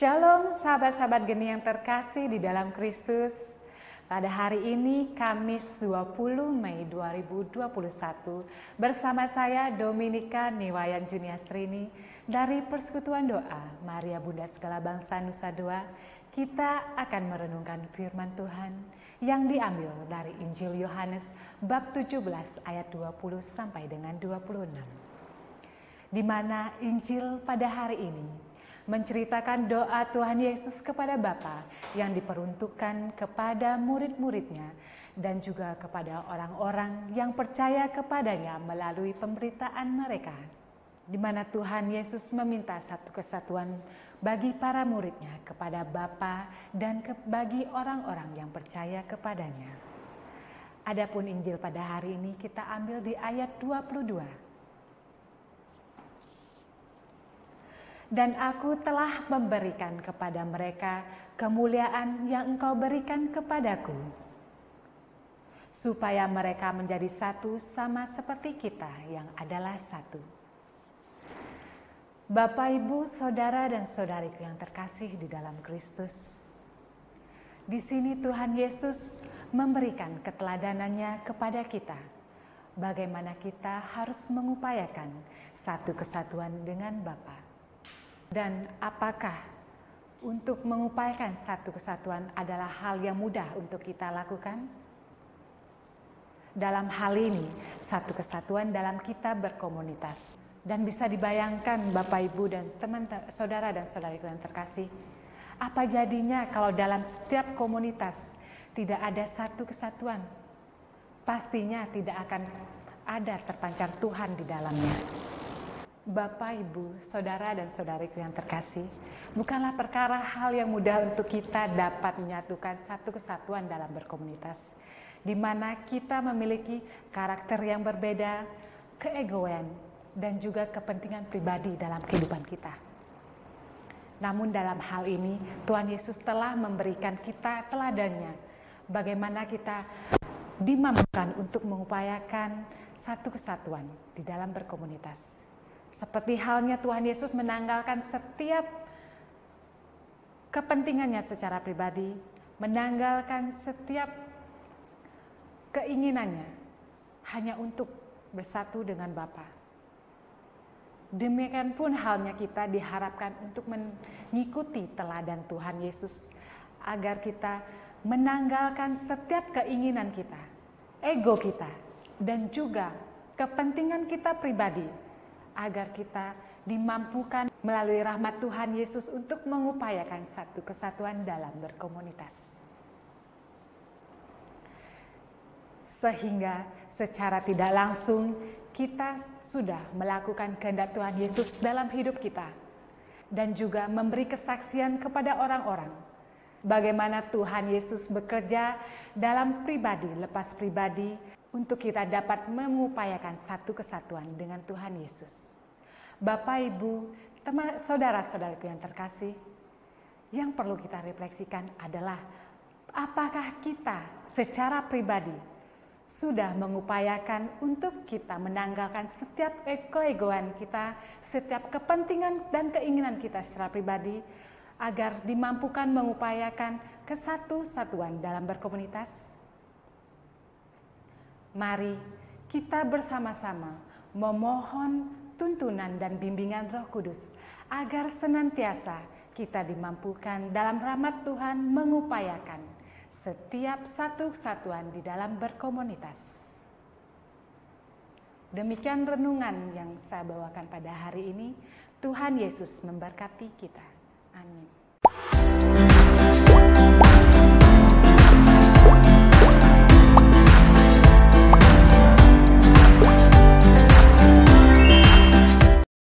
Shalom sahabat-sahabat geni yang terkasih di dalam Kristus. Pada hari ini Kamis 20 Mei 2021 bersama saya Dominika Niwayan Juniastrini dari Persekutuan Doa Maria Bunda Segala Bangsa Nusa Dua kita akan merenungkan firman Tuhan yang diambil dari Injil Yohanes bab 17 ayat 20 sampai dengan 26. Di mana Injil pada hari ini menceritakan doa Tuhan Yesus kepada Bapa yang diperuntukkan kepada murid-muridnya dan juga kepada orang-orang yang percaya kepadanya melalui pemberitaan mereka. Di mana Tuhan Yesus meminta satu kesatuan bagi para muridnya kepada Bapa dan ke, bagi orang-orang yang percaya kepadanya. Adapun Injil pada hari ini kita ambil di ayat 22 dan aku telah memberikan kepada mereka kemuliaan yang engkau berikan kepadaku, supaya mereka menjadi satu sama seperti kita yang adalah satu. Bapak, Ibu, Saudara, dan Saudariku yang terkasih di dalam Kristus, di sini Tuhan Yesus memberikan keteladanannya kepada kita, bagaimana kita harus mengupayakan satu kesatuan dengan Bapa. Dan apakah untuk mengupayakan satu kesatuan adalah hal yang mudah untuk kita lakukan? Dalam hal ini, satu kesatuan dalam kita berkomunitas. Dan bisa dibayangkan Bapak Ibu dan teman saudara dan saudariku yang terkasih, apa jadinya kalau dalam setiap komunitas tidak ada satu kesatuan? Pastinya tidak akan ada terpancar Tuhan di dalamnya. Bapak, Ibu, Saudara dan Saudariku yang terkasih, bukanlah perkara hal yang mudah untuk kita dapat menyatukan satu kesatuan dalam berkomunitas, di mana kita memiliki karakter yang berbeda, keegoan, dan juga kepentingan pribadi dalam kehidupan kita. Namun dalam hal ini, Tuhan Yesus telah memberikan kita teladannya, bagaimana kita dimampukan untuk mengupayakan satu kesatuan di dalam berkomunitas seperti halnya Tuhan Yesus menanggalkan setiap kepentingannya secara pribadi, menanggalkan setiap keinginannya hanya untuk bersatu dengan Bapa. Demikian pun halnya kita diharapkan untuk mengikuti teladan Tuhan Yesus agar kita menanggalkan setiap keinginan kita, ego kita, dan juga kepentingan kita pribadi agar kita dimampukan melalui rahmat Tuhan Yesus untuk mengupayakan satu kesatuan dalam berkomunitas. Sehingga secara tidak langsung kita sudah melakukan kehendak Tuhan Yesus dalam hidup kita dan juga memberi kesaksian kepada orang-orang bagaimana Tuhan Yesus bekerja dalam pribadi lepas pribadi untuk kita dapat mengupayakan satu kesatuan dengan Tuhan Yesus. Bapak, Ibu, teman saudara-saudaraku yang terkasih, yang perlu kita refleksikan adalah apakah kita secara pribadi sudah mengupayakan untuk kita menanggalkan setiap ego-egoan kita, setiap kepentingan dan keinginan kita secara pribadi agar dimampukan mengupayakan kesatu-satuan dalam berkomunitas? Mari kita bersama-sama memohon tuntunan dan bimbingan Roh Kudus agar senantiasa kita dimampukan dalam rahmat Tuhan mengupayakan setiap satu kesatuan di dalam berkomunitas. Demikian renungan yang saya bawakan pada hari ini. Tuhan Yesus memberkati kita. Amin.